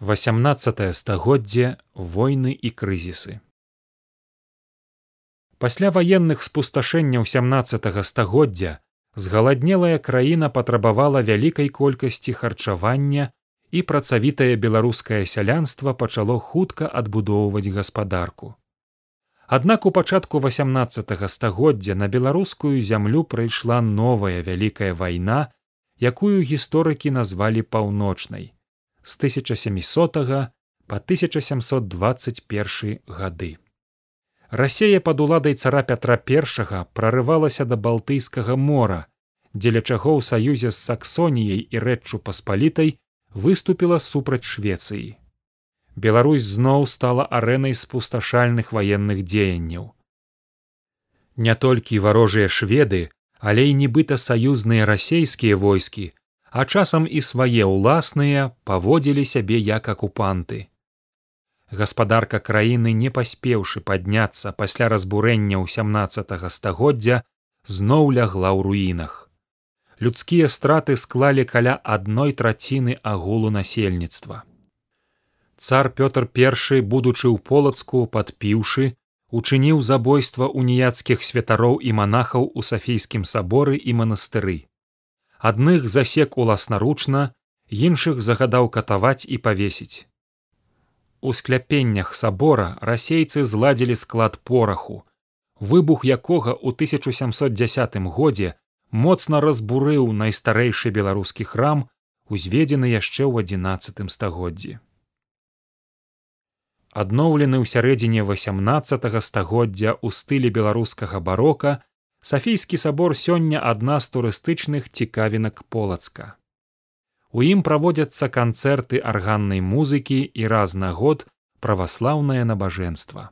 18 стагоддзе войны і крызісы. Пасля ваенных спусташэнняў 17 стагоддзя згаладнелая краіна патрабавала вялікай колькасці харчавання і працавітае беларускае сялянства пачало хутка адбудоўваць гаспадарку. Аднак у пачатку 18 стагоддзя на беларускую зямлю прыйшла новая вялікая вайна якую гісторыкі назвалі паўночнай з 1700 по 1721 гады. Расея пад уладай цара пятра першага прарывалася да балтыйскага мора, дзеля чаго ў саюзе з саксоніяй і рэччу паспалітай выступіла супраць швецыі. Беларусь зноў стала арэнай спусташальных ваенных дзеянняў. Не толькі варожыя шведы, але і нібыта саюзныя расейскія войскі а часам і свае ўласныя паводзілі сябе як акупанты. Гаспадарка краіны, не паспеўшы падняцца пасля разбурэння ў 17 стагоддзя, зноў лягла ў руінах. Людскія страты склалі каля адной траціны агулу насельніцтва. Цар Пётр I, будучы ў полацку падпіўшы, учыніў забойства уніяцкіх святароў і манахаў у сафійскім саборы і манастыры адных засек уласнаручна іншых загадаў катаваць і павесіць. У скляпеннях сабора расейцы зладзілі склад пораху выбух якога ў 1710 годзе моцна разбурыў найстарэйшы беларускі храм узведзены яшчэ ў адзінацатым стагоддзі. Адноўлены ў сярэдзіне 18 стагоддзя ў стылі беларускага барока Сафійскі сабор сёння адна з турыстычных цікавінак полацка. У ім праводзяцца канцэрты арганнай музыкі і раз на год праваслаўнае набажэнства.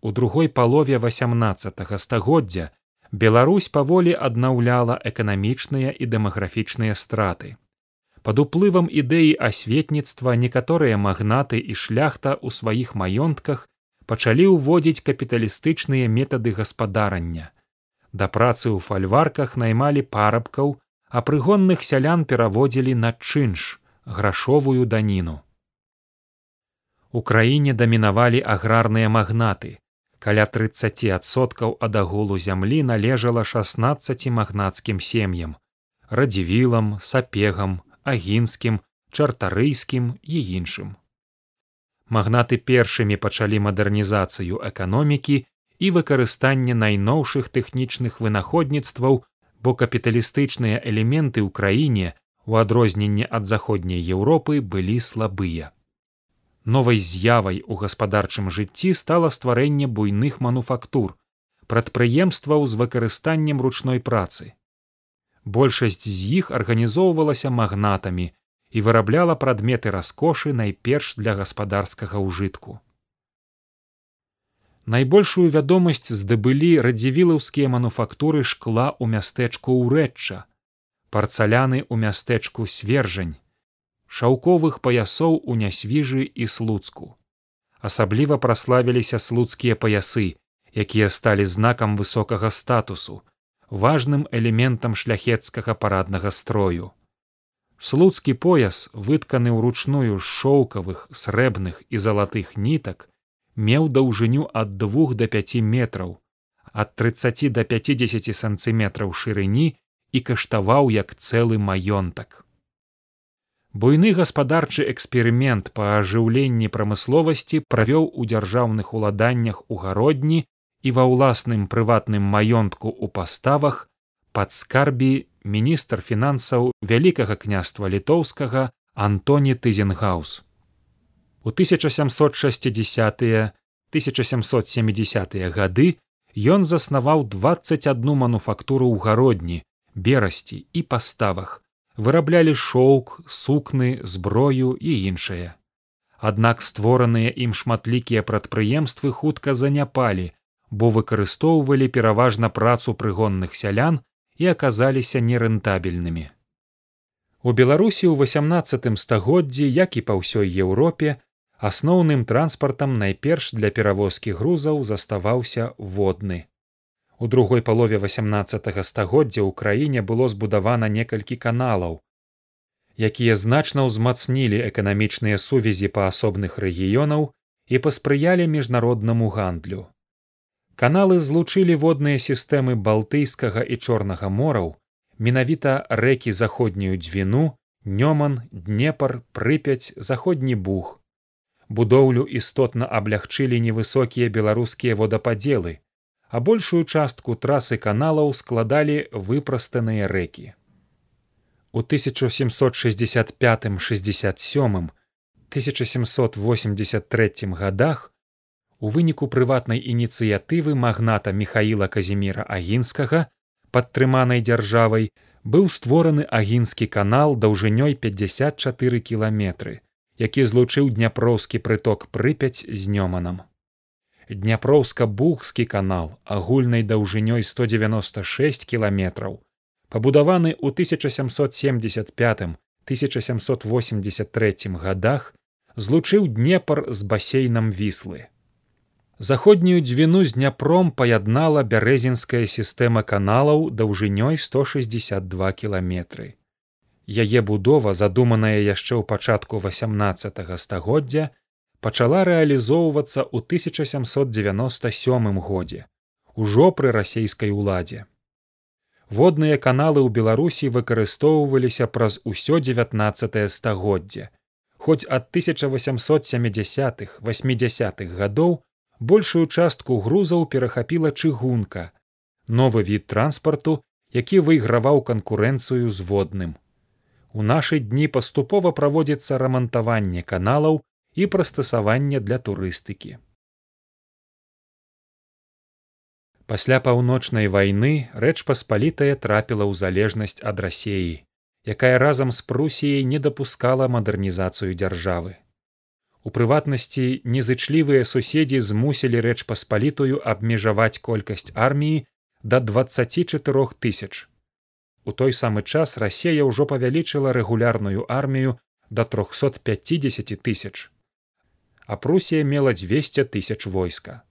У другой палове 18 стагоддзя Беларусь паволі аднаўляла эканамічныя і дэмаграфічныя страты. Пад уплывам ідэі асветніцтва некаторыя магнаты і шляхта ў сваіх маёнтках пачалі ўводзіць капіталістычныя метады гаспадарання. Да працы ў фальварках наймалі парабкаў, а прыгонных сялян пераводзілі на чынш грашовую даніну. У краіне дамінавалі аграрныя магнаты. Каля трыццатсоткаў ад агулу зямлі належала 16 магнацкім сем'ям, радзівілам, сапегам, агінскім, чартарыйскім і іншым магнаты першымі пачалі мадэрнізацыю эканомікі і выкарыстанне найноўшых тэхнічных вынаходніцтваў бо капіталістычныя элементы ў краіне у адрозненне ад заходняй еўропы былі слабыя. Новай з'явай у гаспадарчым жыцці стала стварэнне буйных мануфактур прадпрыемстваў з выкарыстаннем ручной працы. Большасць з іх арганізоўвалася магнатамі і вырабляла прадметы раскошы найперш для гаспадарскага ўжытку. Найбольшую вядомасць здабылі радзівілаўскія мануфактуры шкла ў мястэчку ўрэчча, парцаляны ў мястэчку свержань, шаўковых паясоў у нясвіжы і слуцку. Асабліва праславіліся слуцкія паясы, якія сталі знакам высокага статусу, важным элементам шляхецкага параднага строю слуцкі пояс вытканы ўручную шоўкавых срэбных і залатых нітак меў даўжыню ад двух до пяти метраў ад тридцати до пятидесяти сантиметраў шырыні і каштаваў як цэлы маёнтак. Буйны гаспадарчы эксперымент па ажыўленні прамысловасці правёў у дзяржаўных уладаннях у гародні і ва ўласным прыватным маёнтку ў паставах пад скарбі міністр фінансаў вялікага княства літоўскага антоні тызенгаус. У 1760 1770 гады ён заснаваў двадцать одну мануфактуру ў гародні берасці і паставах. Выраблялі шоўк сукны зброю і іншае. Аднак створаныя ім шматлікія прадпрыемствы хутка заняпалі бо выкарыстоўвалі пераважна працу прыгонных сялян і аказаліся нерэнтабельнымі. У Беларусі ў 18 стагоддзі, як і па ўсёй Еўропе, асноўным транспартам найперш для перавозкі грузаў заставаўся водны. У другой палове 18 стагоддзя ў краіне было збудавана некалькі каналаў. якія значна ўзмацнілі эканамічныя сувязі па асобных рэгіёнаў і паспрыялі міжнароднаму гандлю. Каналы злучылі водныя сістэмы балтыйскага і чорнага мораў, менавіта рэкі заходнюю дзвіну, нёман, днепар, прыпяць, заходні бух. Будоўлю істотна аблягчылі невысокія беларускія водападзелы, а большую частку трасы каналаў складалі выпрастаныя рэкі. У 1765 67 1783 годах у выніку прыватнай ініцыятывы магната михаила казіміра агінскага падтрыманай дзяржавай быў створаны агінскі канал даўжынёй 54 кіламетры які злучыў дняпроўскі прыток прыпяць з нёманам дняпроўска-бухскі канал агульнай даўжынёй 196 кіламетраў пабудаваны ў 1775 1783 годах злучыў днепр з басейнам віслы. Заходнюю дзвіну з дняпром паяднала бярэзінская сістэма каналаў даўжынёй 162 кіламетры. Яе будова, задуманая яшчэ ў пачатку 18 стагоддзя, пачала рэалізоўвацца ў 1797 годзе, ужо пры расійскай уладзе. Водныя каналы ў Беларусі выкарыстоўваліся праз усё 19 стагоддзе, хоць ад 1870-х 80-х гадоў большую частку грузаў перахапіла чыгунка новы від транспарту які выйграваў канкурэнцыю з водным у нашы дні паступова праводзіцца рамантаванне каналаў і прыстасаванне для турыстыкі пасля паўночнай вайны рэч паспалітая трапіла ў залежнасць ад рассеі якая разам з прусіяй не дапускала мадэрнізацыю дзяржавы. У прыватнасці незычлівыя суседзі змусілі рэч паспалітую абмежаваць колькасць арміі да 24 тысяч. У той самы час рассея ўжо павялічыла рэгулярную армію да 350 тысяч. А прусія мела 200 тысяч войска.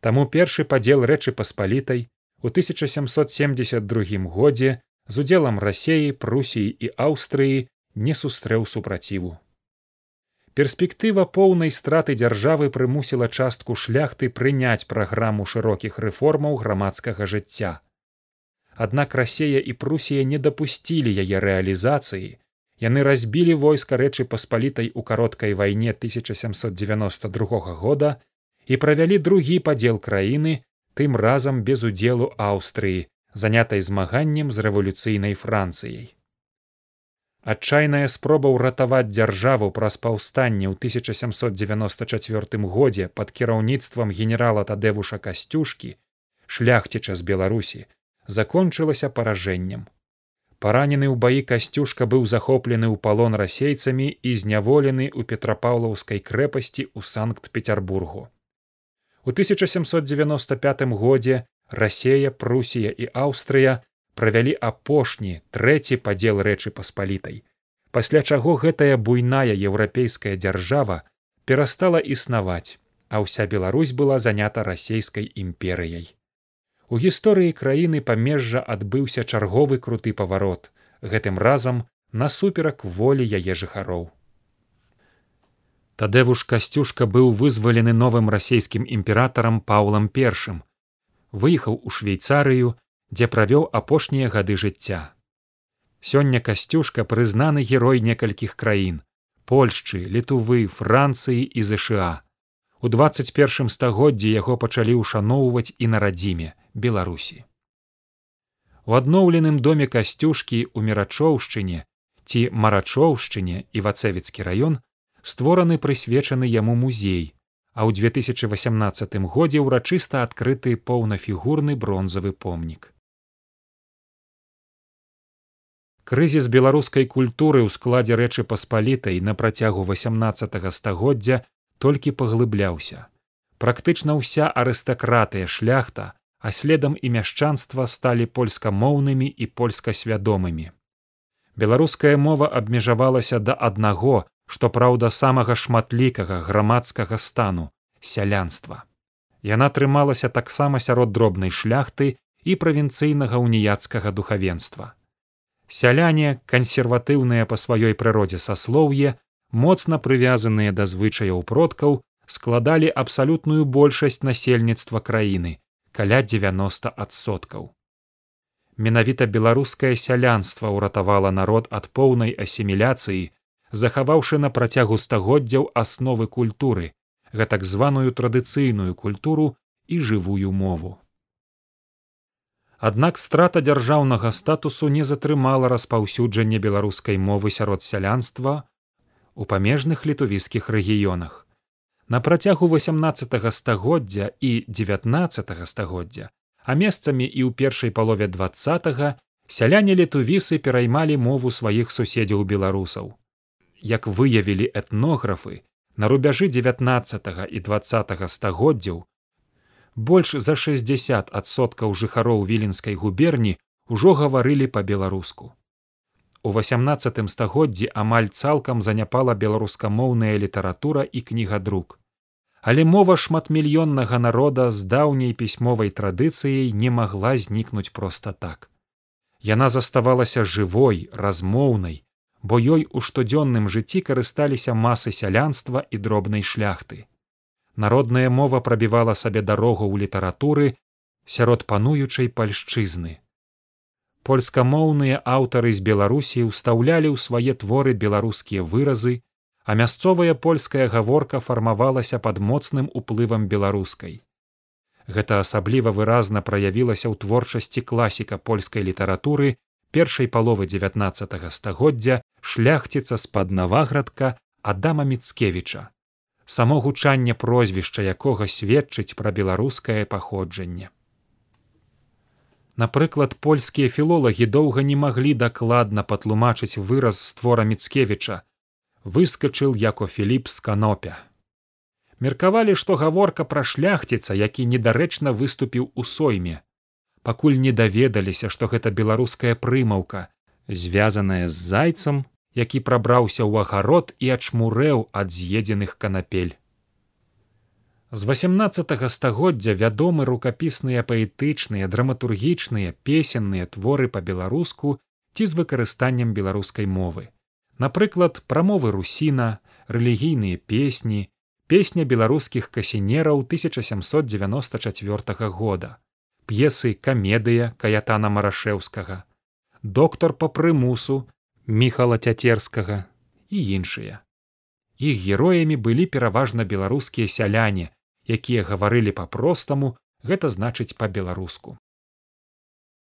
Таму першы падзел рэчы паспалітай у 1772 годзе з удзелам рассеі прусіі і аўстрыі не сустрэў супраціву перспектыва поўнай страты дзяржавы прымусіла частку шляхты прыняць праграму шырокіх рэформаў грамадскага жыцця аднак рассея і прусія не дапусцілі яе рэалізацыі яны разбілі войска рэчы паспалітай у кароткай вайне 1792 года і правялі другі падзел краіны тым разам без удзелу аўстрыі занятай змаганнем з рэвалюцыйнай францыяй. Адчайная спроба ўратаваць дзяржаву праз паўстанне ў 1794 годзе пад кіраўніцтвам генерала тадэвуша касцюшкі шляхціча з беларусі закончылася паражэннем. Паранены ў баі касцюшка быў захоплены ў палон расейцамі і зняволены ў петрапаўлаўскай крэпасці ў санкт-петербургу. У 1795 годзе рассея прусія і аўстрыя правялі апошні трэці падзел рэчы паспалітай. Пасля чаго гэтая буйная еўрапейская дзяржава перастала існаваць а ўся беларусь была занята расійскай імперыяй. У гісторыі краіны памежжа адбыўся чарговы круты паварот гэтым разам насуперак волі яе жыхароў. Тадэвуш касцюшка быў вызвалены новым расійскім імператарам паўлам першым. Выехаў у швейцарыю дзе правёў апошнія гады жыцця. Сёння касцюшка прызнаны герой некалькіх краін польшчы літувы францыі і зша у двадцать першым стагоддзі яго пачалі ўшаноўваць і на радзіме беларусі. У адноўленым доме касцюшкі ў мерачоўшчыне ці марачоўшчыне і вацэвіцкі раён створаны прысвечаны яму музей а ў 2018 годзе ўрачыста адкрыты поўнафігурны бронзавы помнік. Крызіс беларускай культуры ў складзе рэчы паспалітай на працягу 18 стагоддзя толькі паглыбляўся. Практычна ўся арыстакратыя шляхта, а следам і мяшчанства сталі польскамоўнымі і польскасвядомымі. Беларуская мова абмежавалася да аднаго што праўда самага шматлікага грамадскага стану сялянства. Яна трымалася таксама сярод дробнай шляхты і правінцыйнага уніяцкага духавенства. Сяляне кансерватыўныя па сваёй прыродзе саслоўе моцна прывязаныя да звычаяў продкаў складалі абсалютную большасць насельніцтва краіны каля соткаў менавіта беларускае сялянства ўратавала народ ад поўнай асіміляцыі захаваўшы на працягу стагоддзяў асновы культуры гэтак званую традыцыйную культуру і жывую мову аднак страта дзяржаўнага статусу не затрымала распаўсюджанне беларускай мовы сярод сялянства у памежных літувіскіх рэгіёнах. На працягу восемнадцатого стагоддзя і девятнадцатого стагоддзя а месцамі і ў першай палове двадцатого сяляне літувісы пераймалі мову сваіх суседзяў беларусаў. Як выявілі этнографы на рубяжы девятнаццатого і двадцатого стагоддзяў больш за шестьдесят адсоткаў жыхароў віленскай губерні ўжо гаварылі па-беларуску. У восемнадцатым стагоддзі амаль цалкам заняпала беларускамоўная літаратура і кнігадрук. Але мова шматмільённага народа з даўняй пісьмовай традыцыяй не магла знікнуць проста так. Яна заставалася жывой размоўнай бо ёй у штодзённым жыцці карысталіся масы сялянства і дробнай шляхты. Народная мова прабівала сабе дарогу ў літаратуры сярод пануючай пальшчызны. Польскамоўныя аўтары з Беларусі ўстаўлялі ў свае творы беларускія выразы, а мясцовая польская гаворка фармавалася пад моцным уплывам беларускай. Гэта асабліва выразна праявілася ў творчасці класіка польскай літаратуры першай паловы девятнаццатого стагоддзя шляхціца з-пад наваградка адама міцкевіча само гучанне прозвішча якога сведчыць пра беларускае паходжанне. Напрыклад польскія філолагі доўга не маглі дакладна патлумачыць выраз створа міцкевіча выскачыл яко філіп з канопя. Меркавалі што гаворка пра шляхціца які недарэчна выступіў у сойме пакуль не даведаліся што гэта беларуская прымаўка звязаная з зайцам які прабраўся ў агарод і ачмурэў ад з'едзеных канапель. З восемнадцатого стагоддзя вядомы рукапісныя паэтычныя драматургічныя песенныя творы па-беларуску ці з выкарыстаннем беларускай мовы. Напрыклад прамовы русіна рэлігійныя песні песня беларускіх касінераў года п'есы камедыя каятана марашеўскага доктор па прымусу міхала цяцерскага і іншыя. Іх героямі былі пераважна беларускія сяляне якія гаварылі па-простаму гэта значыць па-беларуску